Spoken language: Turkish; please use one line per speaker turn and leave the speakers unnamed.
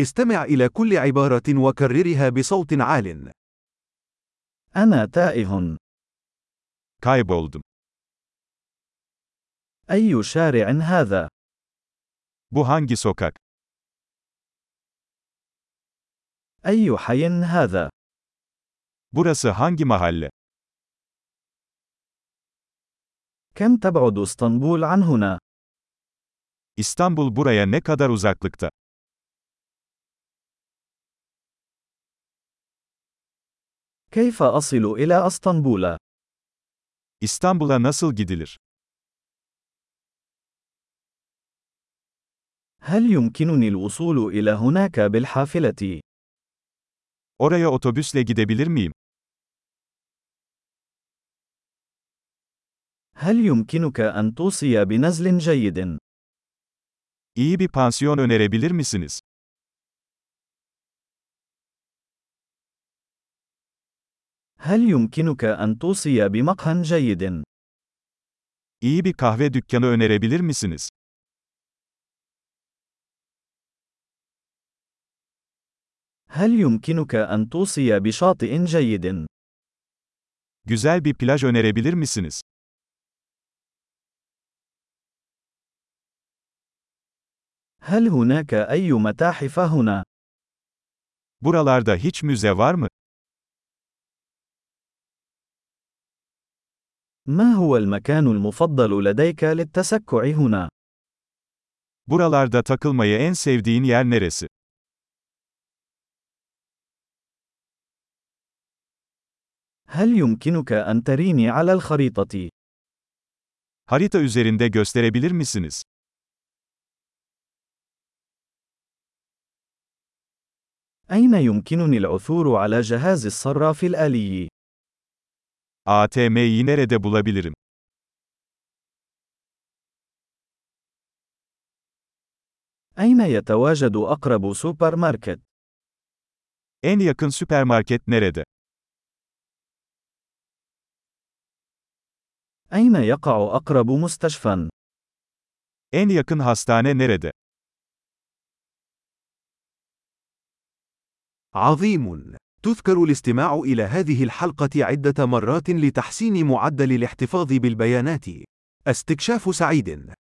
استمع إلى كل عبارة وكررها بصوت عال.
أنا تائه.
Kayboldum.
أي شارع هذا؟
Bu hangi sokak?
أي حي هذا؟
Burası hangi mahalle?
كم تبعد إسطنبول عن هنا؟
İstanbul buraya ne kadar uzaklıkta?
كيف أصل إلى أسطنبول؟
İstanbul'a nasıl gidilir?
هل يمكنني الوصول إلى هناك بالحافلة؟
Oraya otobüsle gidebilir miyim?
هل يمكنك أن توصي بنزل جيد؟
İyi bir pansiyon önerebilir misiniz?
هل يمكنك أن توصي بمقهى جيد؟
İyi bir kahve dükkanı önerebilir misiniz?
هل يمكنك أن توصي بشاطئ جيد؟
Güzel bir plaj önerebilir misiniz?
هل هناك أي متاحف هنا؟
Buralarda hiç müze var mı?
ما هو المكان المفضل لديك للتسكع هنا؟
Buralarda takılmayı en sevdiğin yer neresi?
هل يمكنك أن تريني على الخريطة؟
Harita üzerinde gösterebilir misiniz?
أين يمكنني العثور على جهاز الصراف الآلي؟
ATM'yi nerede bulabilirim?
أين يتواجد أقرب سوبر ماركت؟
En yakın süpermarket nerede?
أين يقع أقرب مستشفى؟
En yakın hastane nerede?
عظيم. تذكر الاستماع إلى هذه الحلقة عدة مرات لتحسين معدل الاحتفاظ بالبيانات. استكشاف سعيد.